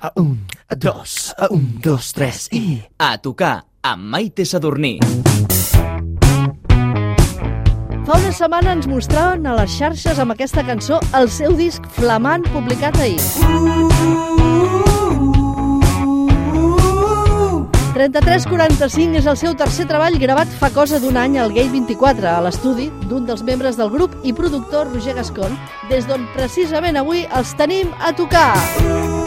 A un, a dos, a un, dos, tres i... A tocar amb Maite Sadurní. Fa una setmana ens mostraven a les xarxes amb aquesta cançó el seu disc flamant publicat ahir. 3345 és el seu tercer treball gravat fa cosa d'un any al Gate 24, a l'estudi d'un dels membres del grup i productor Roger Gascon, des d'on precisament avui els tenim a tocar. Són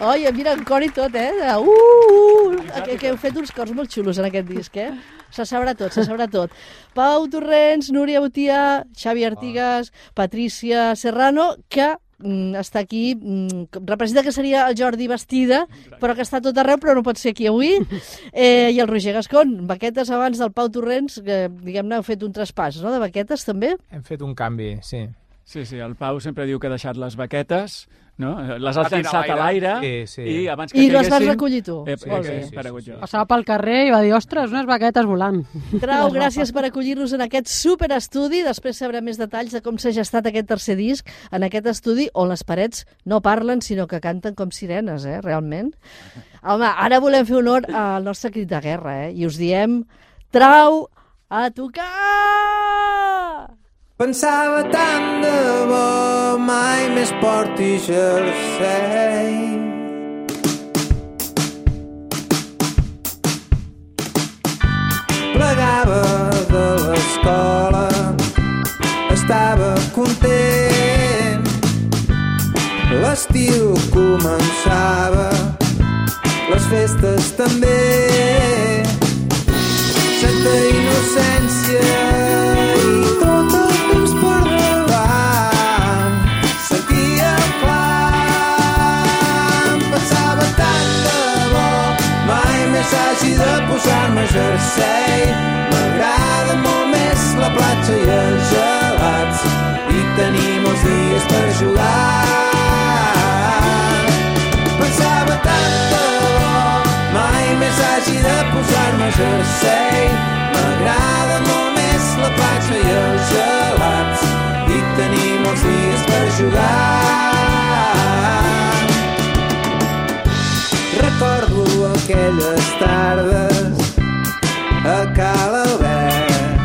Oi, mira, en cor i tot, eh? Uh, uh, que, que heu fet uns cors molt xulos en aquest disc, eh? Se sabrà tot, se sabrà tot. Pau Torrents, Núria Botia, Xavi Artigas, Patricia Serrano, que mm, està aquí, mm, representa que seria el Jordi Bastida, però que està tot arreu, però no pot ser aquí avui, eh, i el Roger Gascon. Baquetes abans del Pau Torrents, que diguem-ne heu fet un traspàs, no?, de baquetes també? Hem fet un canvi, sí. Sí, sí, el Pau sempre diu que ha deixat les baquetes, no? Les Ha has llançat a l'aire. Sí, sí. i abans que I les vas recollir tu. He, Molt he, bé. he aparegut jo. Passava pel carrer i va dir, ostres, unes baquetes volant. Trau, gràcies per acollir-nos en aquest superestudi. Després sabrem més detalls de com s'ha gestat aquest tercer disc en aquest estudi on les parets no parlen, sinó que canten com sirenes, eh, realment. Home, ara volem fer honor al nostre crit de guerra, eh, i us diem trau a tocar! Pensava tant de bo mai més porti jersei. Plegava de l'escola, estava content. L'estiu començava, les festes també. Santa innocència jersei. M'agrada molt més la platja i els gelats i tenir molts dies per jugar. Pensava tant mai més hagi de posar-me jersei. M'agrada molt més la platja i els gelats i tenir molts dies per jugar. Recordo aquelles tardes a Cal Albert,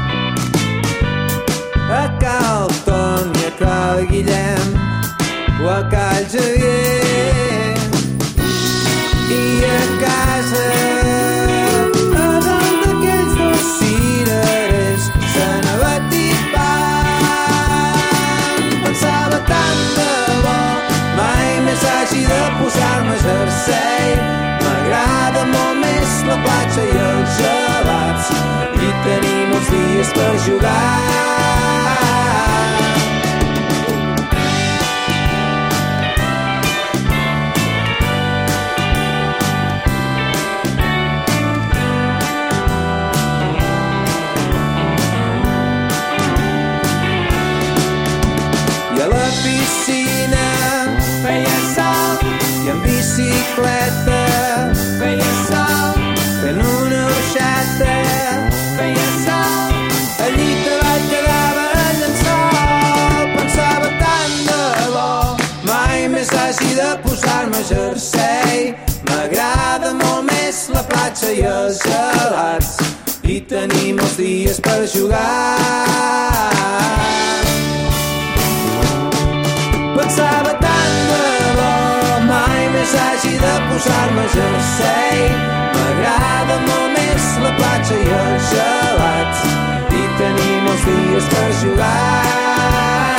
a Cal Ton i a Cal Guillem o a Cal Javier dies per jugar. I a la piscina feia sol i en bicicleta els gelats i tenir molts dies per jugar Pensava tant de bo, mai més hagi de posar-me jersei. M'agrada molt més la platja i els gelats i tenir molts dies per jugar.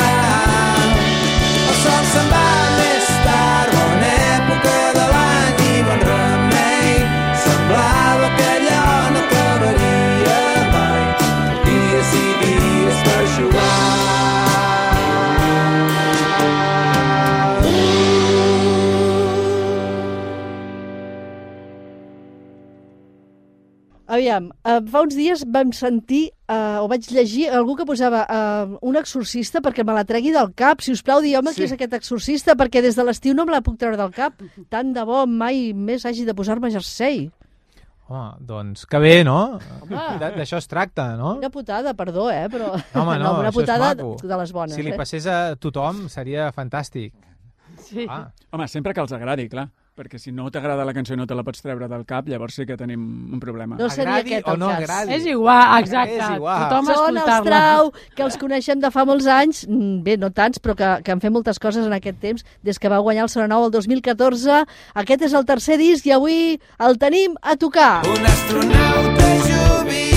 Aviam, eh, fa uns dies vam sentir, eh, o vaig llegir, algú que posava eh, un exorcista perquè me la tregui del cap. Si us plau, digueu-me sí. qui és aquest exorcista, perquè des de l'estiu no me la puc treure del cap. Tant de bo mai més hagi de posar-me jersei. Home, doncs que bé, no? D'això es tracta, no? Una putada, perdó, eh? Però... Home, no, una això és putada de les bones, Si li eh? passés a tothom seria fantàstic. Sí. Ah, Home, sempre que els agradi, clar. Perquè si no t'agrada la cançó i no te la pots treure del cap, llavors sí que tenim un problema. No seria Agradi aquest o el no cas. agradi. És igual, exacte. És igual. Tothom a Són els escoltar-la. Trau, que els coneixem de fa molts anys, mm, bé, no tants, però que, que han fet moltes coses en aquest temps, des que va guanyar el Sona Nou el 2014. Aquest és el tercer disc i avui el tenim a tocar. Un astronauta jubilat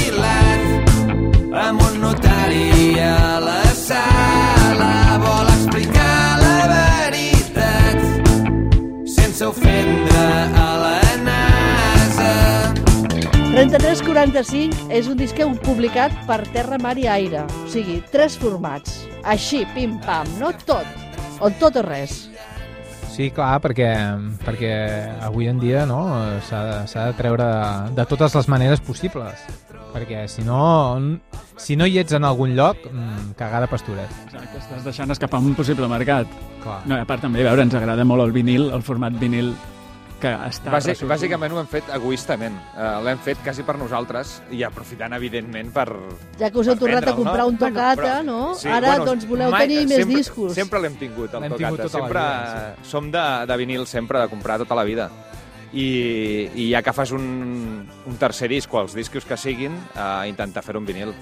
3345 és un disc que heu publicat per Terra, Mar i Aire. O sigui, tres formats. Així, pim-pam, no tot. O tot o res. sí, clar, perquè, perquè avui en dia no, s'ha de, s'ha de treure de, de totes les maneres possibles. Perquè si no, si no hi ets en algun lloc, mm, cagada pasturet. Exacte, estàs deixant escapar un possible mercat. Clar. No, i a part també, a veure, ens agrada molt el vinil, el format vinil que està Bàsic, ressortint. bàsicament ho hem fet egoistament. Uh, L'hem fet quasi per nosaltres i aprofitant, evidentment, per... Ja que us heu tornat a comprar no? un tocata, Bueno, no? Sí, Ara, bueno, doncs, voleu mai- tenir més sempre, discos. Sempre l'hem tingut, el tingut tocata. tota la sempre vida, som de, de vinil sempre, de comprar tota la vida. I, i ja que fas un, un tercer disc o els discos que siguin, uh, intentar fer un vinil.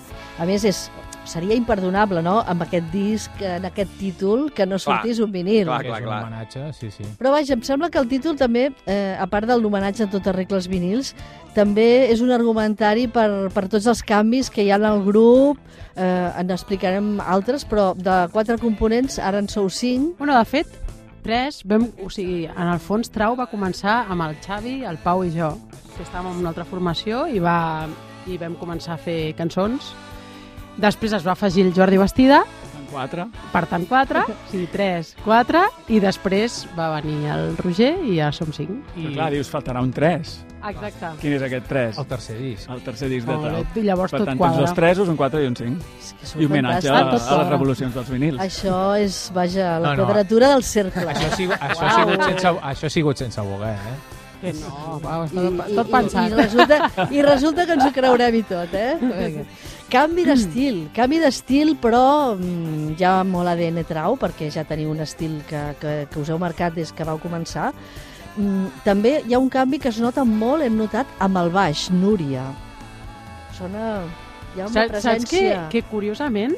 A més, és, seria imperdonable, no?, amb aquest disc, en aquest títol, que no sortís un vinil. Clar, Que és clar, un clar. homenatge, sí, sí. Però vaja, em sembla que el títol també, eh, a part del homenatge a totes regles vinils, també és un argumentari per, per tots els canvis que hi ha en el grup, eh, en explicarem altres, però de quatre components ara en sou cinc. Bueno, de fet, tres, vam, o sigui, en el fons Trau va començar amb el Xavi, el Pau i jo, que estàvem en una altra formació i, va, i vam començar a fer cançons. Després es va afegir el Jordi Bastida, En quatre. per tant quatre, sí, tres, quatre, i després va venir el Roger i ja som cinc. I... Clar, dius, faltarà un 3. Exacte. Quin és aquest 3? El tercer disc. El tercer disc de Trau. I llavors Per tot tant, tens quadra. dos 3, un 4 i un 5. És que I homenatge a, a les revolucions dels vinils. Això és, vaja, la No, no. quadratura del cercle. Això ha sigut, això ha sigut, sense, això ha sigut sense voler, eh? Que no, va, està I, tot, tot pensat. I, i, resulta, I resulta que ens ho creurem i tot, eh? Vinga. Canvi d'estil, canvi d'estil, però mm, ja molt ADN trau, perquè ja teniu un estil que, que, que us heu marcat des que vau començar. Mm, també hi ha un canvi que es nota molt, hem notat, amb el baix, Núria. Sona... Hi ha una Saps, saps que, presència... que curiosament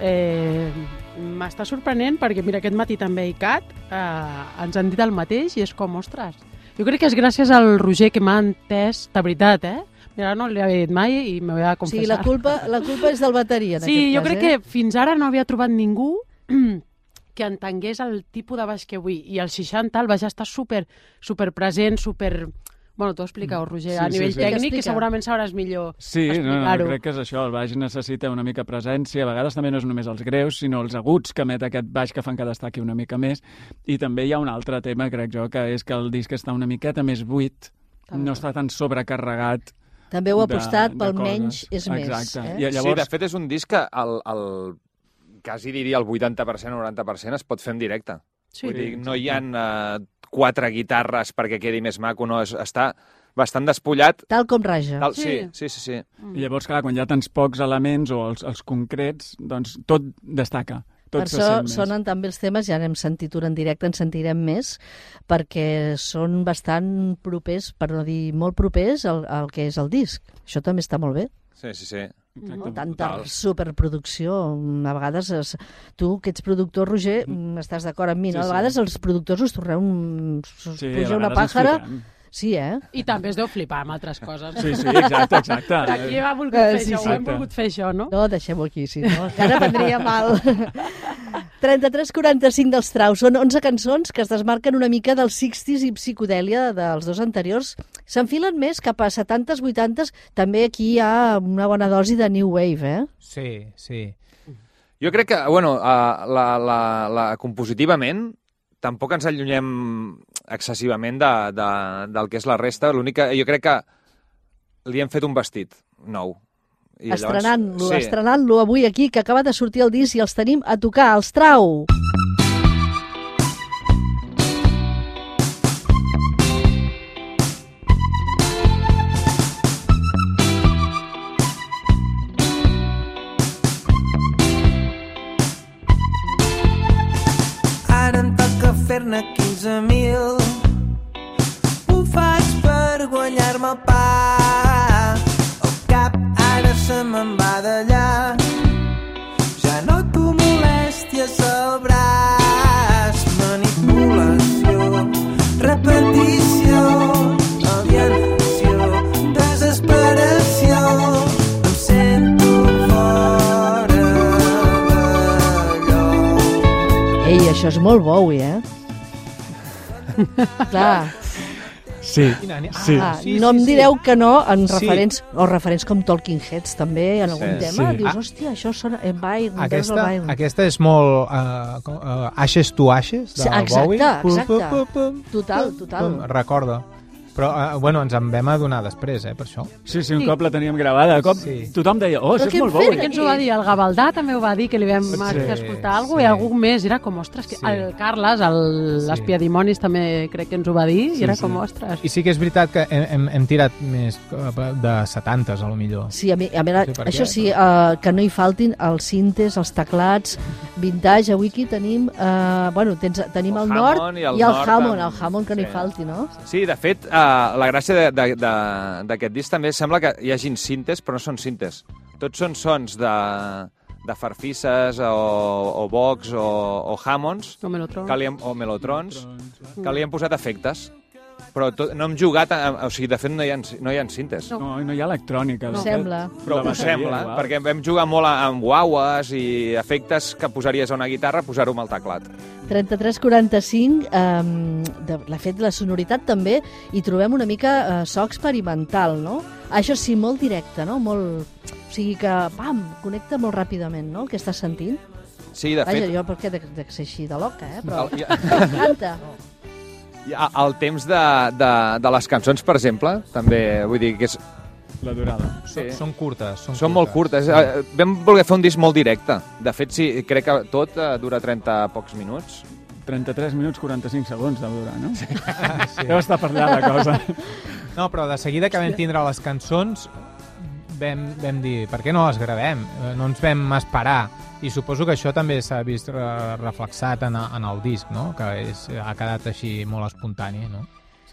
eh, m'està sorprenent perquè mira, aquest matí també a ICAT eh, ens han dit el mateix i és com, ostres, jo crec que és gràcies al Roger que m'ha entès, de veritat, eh? Mira, no li havia dit mai i m'ho havia de confessar. sigui, la culpa, la culpa és del bateria, en Sí, aquest jo cas, crec eh? que fins ara no havia trobat ningú que entengués el tipus de baix que vull. I el 60 el vaig estar super, super present, super... Bueno, t'ho explica, Roger, Sí, a sí, nivell sí. tècnic, Explica. que segurament sabràs millor Sí, no, no, crec que és això. El baix necessita una mica presència. A vegades també no és només els greus, sinó els aguts que emet aquest baix que fan que destaqui una mica més. I també hi ha un altre tema, crec jo, que és que el disc està una miqueta més buit, no està tan sobrecarregat. També heu de- apostat de pel coses. menys és més. Exacte. Eh? I Sí, llavors, de fet, és un disc que el, el, quasi diria el 80% o 90% es pot fer en directe. Sí. Vull dir, no hi ha uh, quatre guitarres perquè quedi més maco, no, és, està bastant despullat. Tal com raja. Tal, Sí. sí, sí, sí, sí. I llavors, clar, quan hi ha tants pocs elements o els, els concrets, doncs tot destaca. Tot per se això sonen també els temes, ja n'hem sentit un en directe, en sentirem més, perquè són bastant propers, per no dir molt propers, al, al que és el disc. Això també està molt bé. Sí, sí, sí. Exacte. No? Tanta total. superproducció. A vegades, es, tu, que ets productor, Roger, mm, estàs d'acord amb mi, no? Sí, A sí. vegades els productors us torneu un... Us Sí, puja una pàjara... Sí, eh? I també es deu flipar amb altres coses. Sí, sí, exacte, exacte. Aquí ha volgut Eh, fer sí, això, sí. ho hem volgut fer això, no? No, deixem-ho aquí, si no, encara prendria mal. 33-45 dels traus. Són 11 cançons que es desmarquen una mica dels 60s i psicodèlia dels dos anteriors. S'enfilen més cap a 70s, 80s. També aquí hi ha una bona dosi de New Wave, eh? Sí, sí. Jo crec que, bueno, uh, la, la, la, compositivament tampoc ens allunyem excessivament de, de, del que és la resta. L'únic que jo crec que li hem fet un vestit nou. Estrenant-lo, sí. estrenant-lo avui aquí, que acaba de sortir el disc i els tenim a tocar, els trau! Ara em toca fer-ne 15.000 Ho faig per guanyar-me el pa me'n va d'allà. Ja no t'ho molèsties al braç. Manipulació, repetició, alienació, desesperació. Em sento fora d'allò. Ei, això és molt Bowie, eh? Clar, Sí, sí. ah, sí, no em direu que no en Sí. referents, o referents com Talking Heads també, en algun Sí, tema. sí. Dius, hòstia, això sona... En Byron, Aquesta, Byron. aquesta és molt uh, com, uh, Ashes to Ashes, de Sí, exacte, Bowie. exacte. Total, total. Pum, recorda. Però, uh, bueno, ens en vam adonar després, eh, per això. Sí, sí, un Sí. cop la teníem gravada. De cop Sí. tothom deia, oh, això és molt Bowie. Què ens ho va dir? El Gavaldà també ho va dir, que li vam Sí, sí, escoltar alguna sí. cosa, i algú més. Era com, ostres, que... Sí. el Carles, el- Sí. l'espiadimonis, també crec que ens ho va dir, Sí, i era sí. com, ostres... I sí que és veritat que hem, hem, hem tirat més eh, de 70s, a lo millor. Sí, a mi, a veure, Sí, per això què? sí, uh, que no hi faltin els cintes, els teclats, vintage, avui aquí tenim, uh, bueno, tens, tenim el, El nord Hammond i el i el nord Hammond, amb- el Hammond que no hi falti, no? Sí, de fet, uh, la gràcia d'aquest disc també sembla que hi hagin cintes, però no són cintes. Tots són sons de, de farfisses o, o box o, o hammonds No me lo trobo. que li hem, o melotrons que li hem posat efectes. Però tot, no hem jugat... A, o sigui, de fet, no hi ha, no hi ha cintes. No. No, no hi ha electrònica. de No. Sembla. Però ho bateria, sembla, igual. perquè vam jugar molt amb guaues i efectes que posaries a una guitarra, posar-ho amb el teclat. 3345, um, de, l'ha fet la sonoritat també, i trobem una mica uh, so experimental, no? Això sí, molt directe, no? Molt... O sigui que, pam, connecta molt ràpidament, no?, el que estàs sentint. Sí, de Vaja, fet, jo perquè de, de ser així de loca, eh? Però m'encanta. Ja, el temps de, de, de les cançons, per exemple, també, vull dir que és, La durada. sí, Són curtes. Són, són molt curtes. Eh, Vam voler fer un disc molt directe. De fet, sí, crec que tot eh, dura 30 pocs minuts. 33 minuts 45 segons de durar, no? Sí. Sí. Deu estar per allà la cosa. No, però de seguida que vam tindre les cançons vam, vam dir, per què no les gravem? Eh, No ens vam esperar. I suposo que això també s'ha vist re reflexat en, en el disc, no? Que és, ha quedat així molt espontani, no?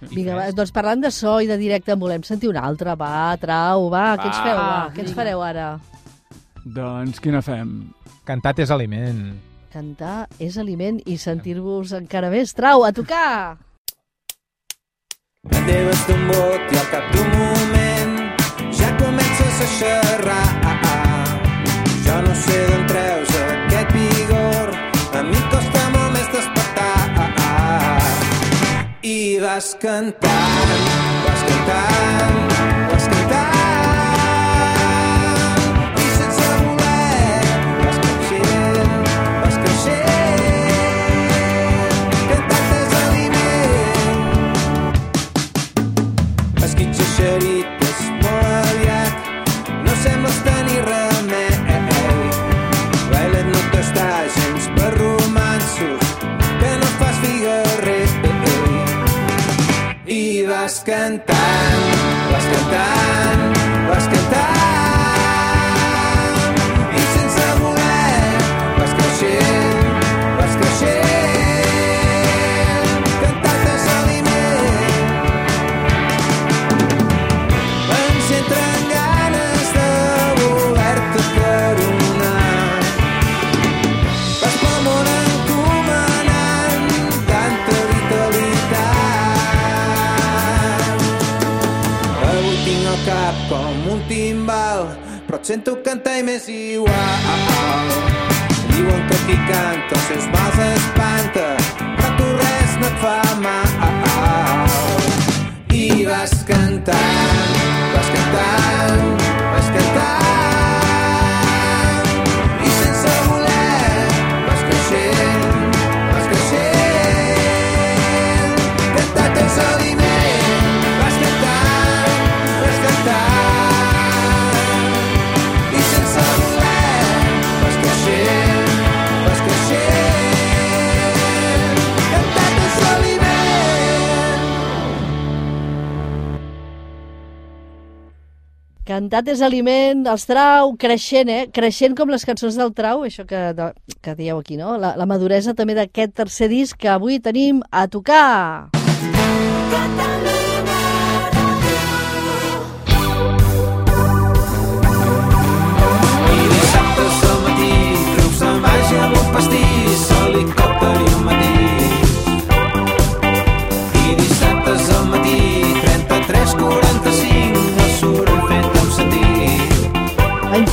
I Vinga, va, doncs parlant de so i de directe, en volem sentir un altre. Va, trau, va, què ens Va. feu, va? Va, Què ens fareu ara? doncs quina fem? Cantat és aliment. Cantar és aliment i sentir-vos encara més. Trau, a tocar! La teva estambot i al cap d'un moment a xerrar. Jo no sé d'on treus aquest vigor, a mi costa molt més despertar. I vas cantant, vas cantant, vas cantant. Esquitxa vas Cantat és aliment, els trau, creixent, eh? Creixent com les cançons del trau, això que, que dieu aquí, no? La, la maduresa també d'aquest tercer disc que avui tenim a tocar. I dissabtes al matí trucs màgia amb un pastís, helicòpter i un matí.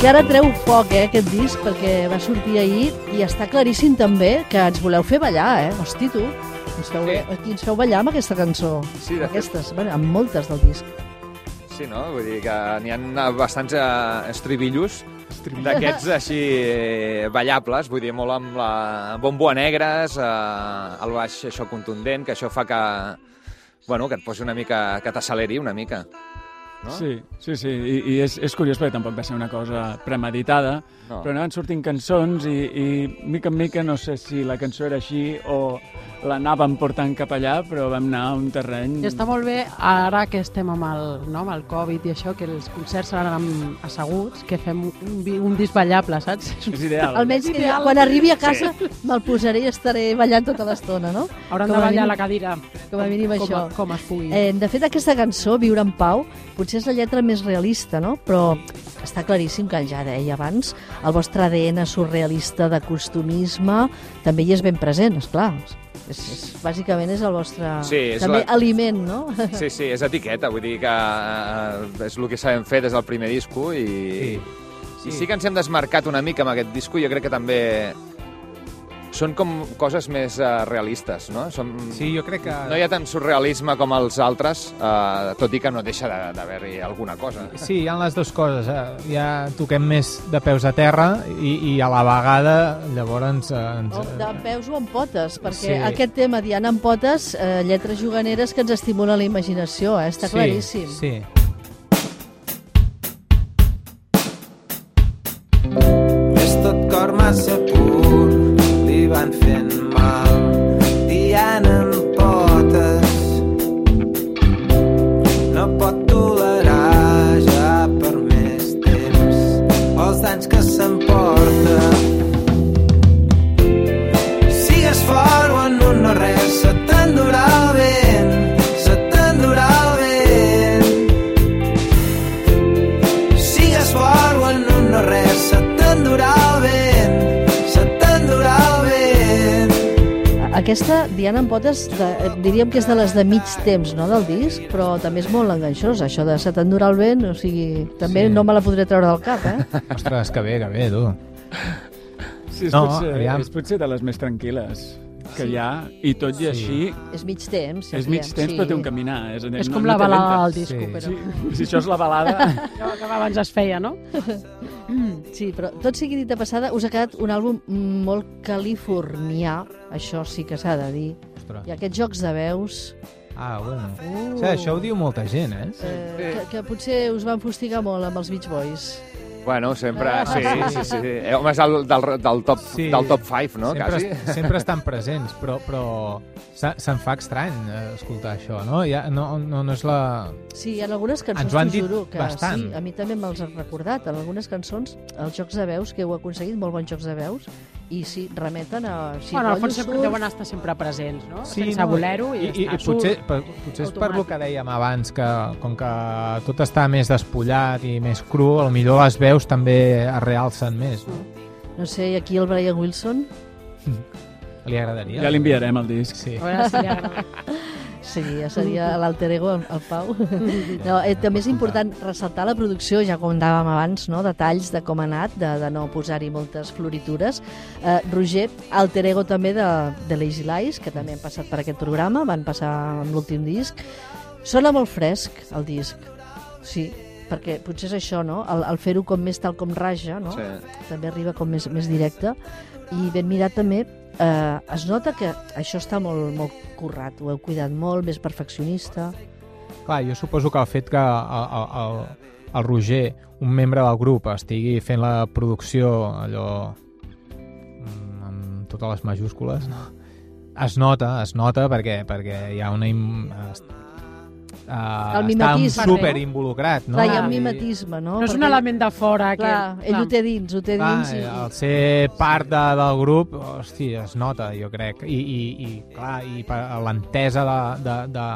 Encara treu foc, eh, aquest disc, perquè va sortir ahir i està claríssim també que ens voleu fer ballar, eh? Hosti, tu, ens feu, Sí. ens feu ballar amb aquesta cançó. Sí, de fet. Aquestes, bueno, amb moltes del disc. Sí, no? Vull dir que n'hi ha bastants eh, estribillos d'aquests així eh, ballables, vull dir, molt amb la bombo a negres, eh, el baix això contundent, que això fa que, bueno, que et posi una mica, que t'acceleri una mica. No? Sí, sí, sí, i, i és, és curiós perquè tampoc va ser una cosa premeditada, No. però anaven sortint cançons i, i mica en mica no sé si la cançó era així o l'anàvem portant cap allà, però vam anar a un terreny... I està molt bé, ara que estem amb el, no, amb el Covid i això, que els concerts seran amb asseguts, que fem un, un disc ballable, saps? És ideal. Almenys que Ideal. quan arribi a casa me'l posaré i estaré ballant tota l'estona, no? Hauran Com de ballar a mínim- la cadira. com a mínim com, això. Com es pugui. Eh, de fet, aquesta cançó, Viure en Pau, potser és la lletra més realista, no? Però està claríssim que ja deia abans, el vostre ADN surrealista de costumisme també hi és ben present, és clar. És, és, bàsicament és el vostre Sí, és també la- aliment, no? Sí, sí, és etiqueta, vull dir que eh, és el que sabem fer des del primer disco i, Sí. sí. i sí que ens hem desmarcat una mica amb aquest disco, jo crec que també són com coses més uh, realistes, no? Som... Sí, jo crec que... No hi ha tant surrealisme com els altres, uh, tot i que no deixa de- d'haver-hi alguna cosa. Sí, hi ha les dues coses. Eh? Ja toquem més de peus a terra i, i a la vegada llavors eh, ens... O de peus o amb potes, perquè Sí. aquest tema, Diana amb potes, eh, lletres juganeres que ens estimulen la imaginació, eh? està sí, claríssim. Sí, Diana amb potes, de, diríem que és de les de mig temps no, del disc, però també és molt enganxosa, això de se t'endurà el vent, o sigui, també Sí. no me la podré treure del cap, eh? ostres, que bé, que bé, tu. Sí, és, No, potser, aviam. és potser de les més tranquil·les que hi ha, i tot i Sí. així És mig temps. és seria, mig temps, però té un caminar. És, És no- com no la té balada del disco, Sí. però... Sí, si això és la balada... Allò que abans es feia, no? Sí, però tot sigui dit de passada, us ha quedat un àlbum molt californià, això sí que s'ha de dir. Ostres. I aquests jocs de veus, Ah, bueno. Uh. O sigui, això ho diu molta gent, eh? eh, que, que potser us van fustigar molt amb els Beach Boys. Bueno, sempre... Ah. Sí, sí, sí. Eh, home, és el, del, del, top, Sí. del top 5, no? sempre, Quasi. sempre estan presents, però, però se- se'n fa estrany eh, escoltar això, no? Ja, no, no, no és la... Sí, en algunes cançons Ens ho han t'ho dit juro que bastant. sí, a mi també me'ls has recordat. En algunes cançons, els jocs de veus, que heu aconseguit, molt bons jocs de veus, i sí, remeten a... Sí, bueno, al fons sempre surf. deuen estar sempre presents, no? Sense voler-ho i, I, i, ja i està. potser, surt. per, potser és per el que dèiem abans, que com que tot està més despullat i més cru, millor les veus també es realcen més. No? No sé, i aquí el Brian Wilson Li agradaria? Ja li enviarem el disc. Sí. A veure si li agrada. seria, seria l'alter ego, el, el Pau. No, eh, també és important ressaltar la producció, ja comentàvem abans, no? detalls de com ha anat, de, de no posar-hi moltes floritures. Eh, Roger, alter ego també de, de Lazy Lies, que també han passat per aquest programa, van passar amb l'últim disc. Sona molt fresc, el disc. Sí, perquè potser és això, no? El, el fer-ho com més tal com raja, no? Sí. també arriba com més, més directe i ben mirat també eh, es nota que això està molt, molt currat, ho heu cuidat molt, més perfeccionista Clar, jo suposo que el fet que el, el, el, el Roger, un membre del grup, estigui fent la producció allò mm, amb totes les majúscules, no? es nota, es nota perquè, perquè hi ha una... Uh, El està super no? involucrat, no? Clar, hi ha un mimetisme, no? No és un element de fora. Clar, que, ell ho té dins, ho té Clar, dins. I... el ser part de, del grup, hosti, es nota, jo crec. I, i, i clar, i per l'entesa de, de, de,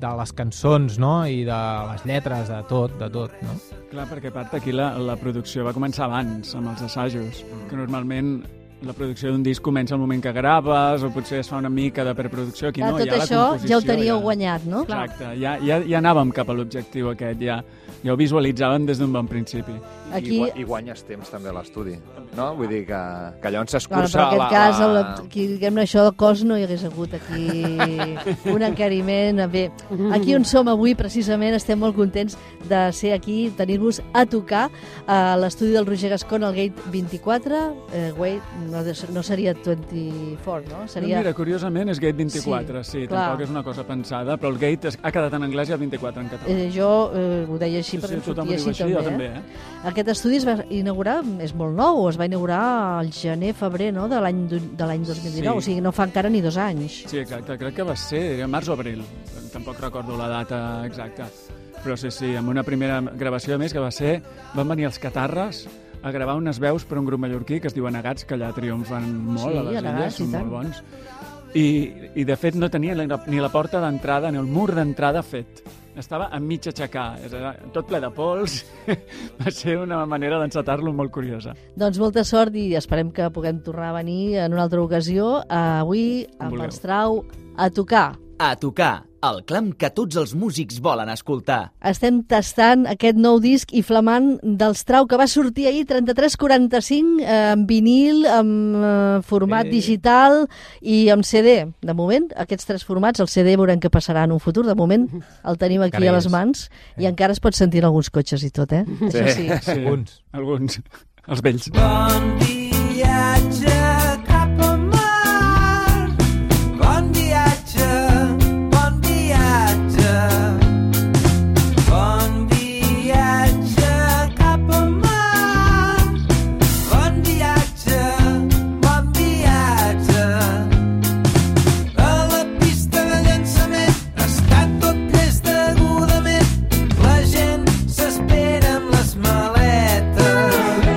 de les cançons, no? I de les lletres, de tot, de tot, no? Clar, perquè a part aquí la, la producció va començar abans, amb els assajos, que normalment la producció d'un disc comença al moment que graves, o potser es fa una mica de preproducció, aquí Clar, no, tot ja la això composició ja ho teníeu ja... guanyat, no? Exacte, ja, ja, ja anàvem cap a l'objectiu aquest, ja, ja ho visualitzàvem des d'un bon principi. Aquí- I, I guanyes temps també a l'estudi, no? Vull dir que, que Clar, s'escurça... però en aquest la, cas, la... el, aquí, diguem-ne, això del cos no hi hagués hagut aquí un encariment. Bé, aquí on som avui, precisament, estem molt contents de ser aquí, tenir-vos a tocar a l'estudi del Roger Gascon, al Gate 24. Eh, wait, no, no seria 24, no? No, Seria... mira, curiosament és Gate 24, sí, sí clar. tampoc és una cosa pensada, però el Gate ha quedat en anglès i el 24 en català. Eh, jo eh, ho deia així Sí, perquè sí, em sortia així, així, jo també. Eh? eh? Aquest estudi es va inaugurar, és molt nou, es va inaugurar al gener-febrer no? de l'any du- de l'any 2019, Sí. o sigui, no fa encara ni dos anys. Sí, exacte, crec que va ser març o abril, tampoc recordo la data exacta. Però sí, sí, amb una primera gravació, a més, que va ser... Van venir els Catarres a gravar unes veus per un grup mallorquí que es diuen Agats, que allà triomfen molt Sí, a les illes, són molt bons. I, I, de fet, no tenia ni la, ni la porta d'entrada ni el mur d'entrada fet. Estava a mig aixecar, tot ple de pols. va ser una manera d'encetar-lo molt curiosa. Doncs molta sort i esperem que puguem tornar a venir en una altra ocasió, avui amb vulgueu. els Trau a tocar. A tocar, el clam que tots els músics volen escoltar. Estem tastant aquest nou disc i flamant dels Trau que va sortir ahir 3345 eh, en vinil, amb eh, format Eh. digital i amb CD. De moment, aquests tres formats, el CD veurem què passarà en un futur. De moment el tenim aquí Encara a les és. mans i encara es pot sentir en alguns cotxes i tot, eh? Això sí. Sí, Alguns. Alguns. Els vells. Bon viatge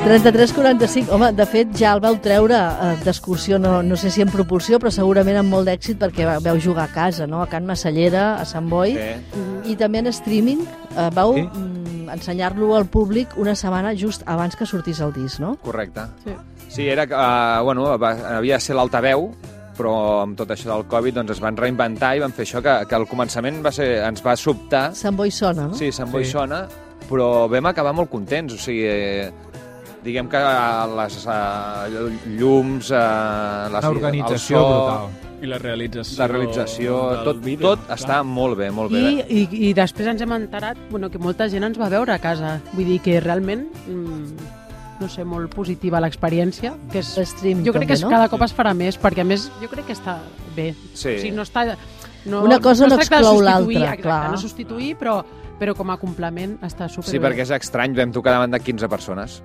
33-45, home, de fet ja el vau treure eh, d'excursió, no, no sé si en propulsió, però segurament amb molt d'èxit perquè va- vau jugar a casa, no? a Can Massallera, a Sant Boi, Sí. i també en streaming eh, vau Sí. mm, ensenyar-lo al públic una setmana just abans que sortís el disc, no? Correcte. Sí. Sí, era, que, uh, bueno, va, havia de ser l'altaveu, però amb tot això del Covid doncs, es van reinventar i van fer això, que, que al començament va ser, ens va sobtar. Sant Boi sona, no? Sí, Sant Boi Sí. sona, però vam acabar molt contents. O sigui, eh, diguem que les uh, llums, uh, les, Una organització el so, brutal. I la realització, la realització, del tot, vídeo, tot clar. està molt bé, molt I, bé. i, I després ens hem enterat bueno, que molta gent ens va veure a casa. Vull dir que realment, mm, no sé, molt positiva l'experiència. que és L'stream Jo crec també, que és, no? cada cop es farà més, perquè a més jo crec que està bé. Sí. O sigui, no està... No, Una cosa no de exclou l'altra, clar. No substituir, però, però com a complement està superbé. Sí, perquè és estrany, vam tocar davant de 15 persones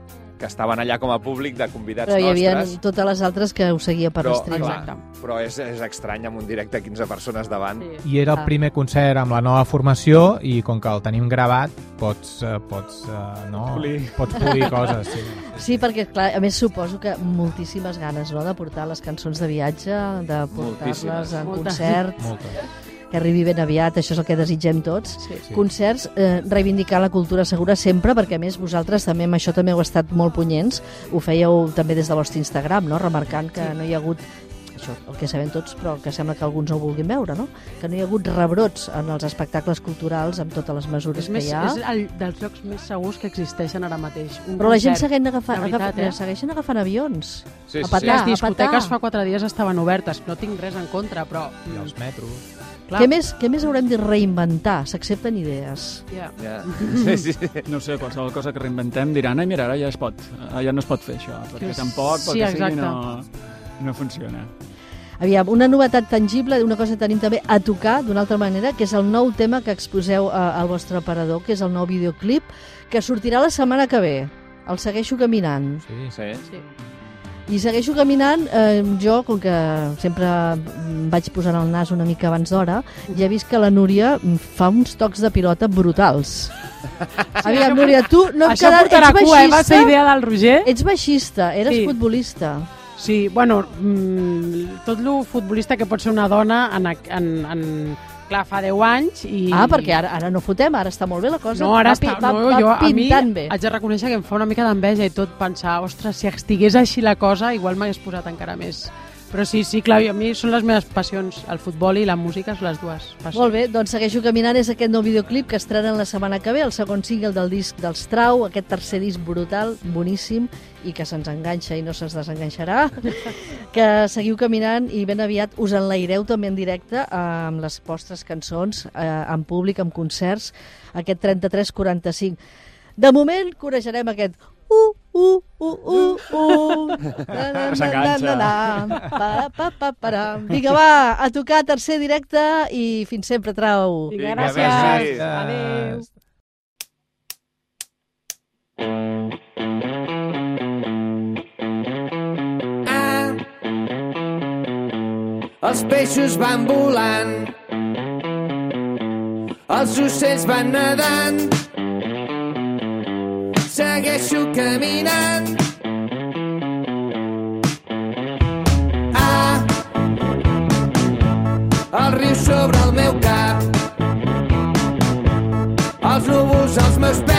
que estaven allà com a públic de convidats Però hi havia nostres. totes les altres que ho seguia per però, stream. clar, Exacte. però és, és estrany amb un directe de 15 persones davant. Sí. I era el Ah. primer concert amb la nova formació i com que el tenim gravat pots, eh, pots, eh, no, Polir. pots polir coses. Sí. Sí, perquè clar, a més suposo que moltíssimes ganes no, de portar les cançons de viatge, de portar-les en Moltes. concert, Moltes. Que arribi ben aviat, això és el que desitgem tots. Sí. Sí. Concerts, eh, reivindicar la cultura segura sempre, perquè a més vosaltres també amb això també heu estat molt punyents, ho fèieu també des del vostre Instagram, no? remarcant que no hi ha hagut això, el que sabem tots, però que sembla que alguns no ho vulguin veure, no? Que no hi ha hagut rebrots en els espectacles culturals amb totes les mesures És, més, que hi ha. és el, dels llocs més segurs que existeixen ara mateix. Un Però la gent concert. segueix agafant, de veritat, agafa, eh? segueixen agafant avions. Sí, A sí, petar. sí. Les a discoteques fa quatre dies estaven obertes. No tinc res en contra, però... I els metros. Clar, Què més, què més haurem de reinventar? S'accepten idees. Ja. Ja. Sí, sí. No sé, qualsevol cosa que reinventem diran ai, mira, ara ja es pot, ja no es pot fer això, perquè Que tampoc, sí, pel que sigui, no, no funciona. Aviam, una novetat tangible, una cosa que tenim també a tocar d'una altra manera, que és el nou tema que exposeu eh, al vostre aparador, que és el nou videoclip, que sortirà la setmana que ve. El segueixo caminant. Sí. sí. Sí. I segueixo caminant, eh, jo, com que sempre em vaig posant el nas una mica abans d'hora, ja he vist que la Núria fa uns tocs de pilota brutals. Aviam, Núria, tu no et Això quedat... portarà Ets cua, eh? Va ser idea del Roger. Ets baixista, eres Sí. futbolista. Sí, bueno, mm, tot lo futbolista que pot ser una dona en, en, en clar, fa 10 anys i... Ah, perquè ara, ara no fotem, ara està molt bé la cosa. No, ara va, està, va, no, va jo, a mi bé. haig de reconèixer que em fa una mica d'enveja i tot pensar, ostres, si estigués així la cosa, igual m'hagués posat encara més. Però sí, sí, clar, a mi són les meves passions, el futbol i la música són les dues passions. Molt bé, doncs segueixo caminant, és aquest nou videoclip que estrenen la setmana que ve, el segon single del disc dels Trau, aquest tercer disc brutal, boníssim, i que se'ns enganxa i no se'ns desenganxarà, que seguiu caminant i ben aviat us enlaireu també en directe amb les vostres cançons, eh, en públic, amb concerts, aquest 33-45. De moment corejarem aquest uh, uh, uh, uh, uh. S'enganxa. Vinga, va, a tocar tercer directe i fins sempre, Trau. Vinga, gràcies. gràcies. Adéu. Els peixos van volant, els ocells van nedant, segueixo caminant. Ah, el riu sobre el meu cap, els núvols als meus peus,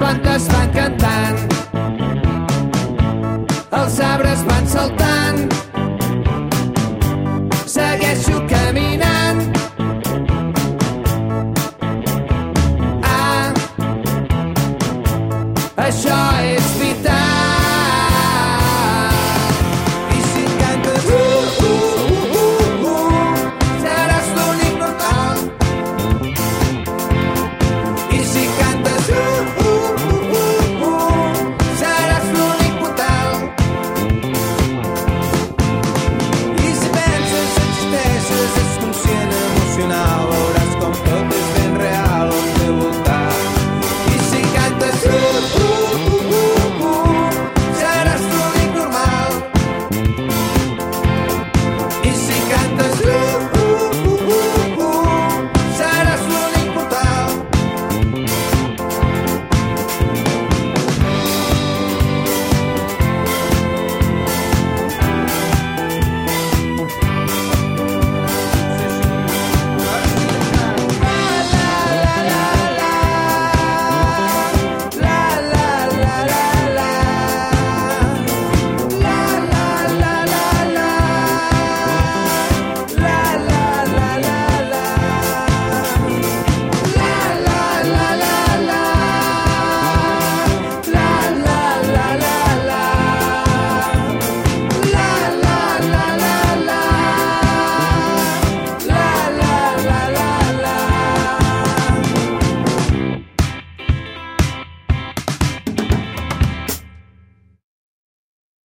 les plantes van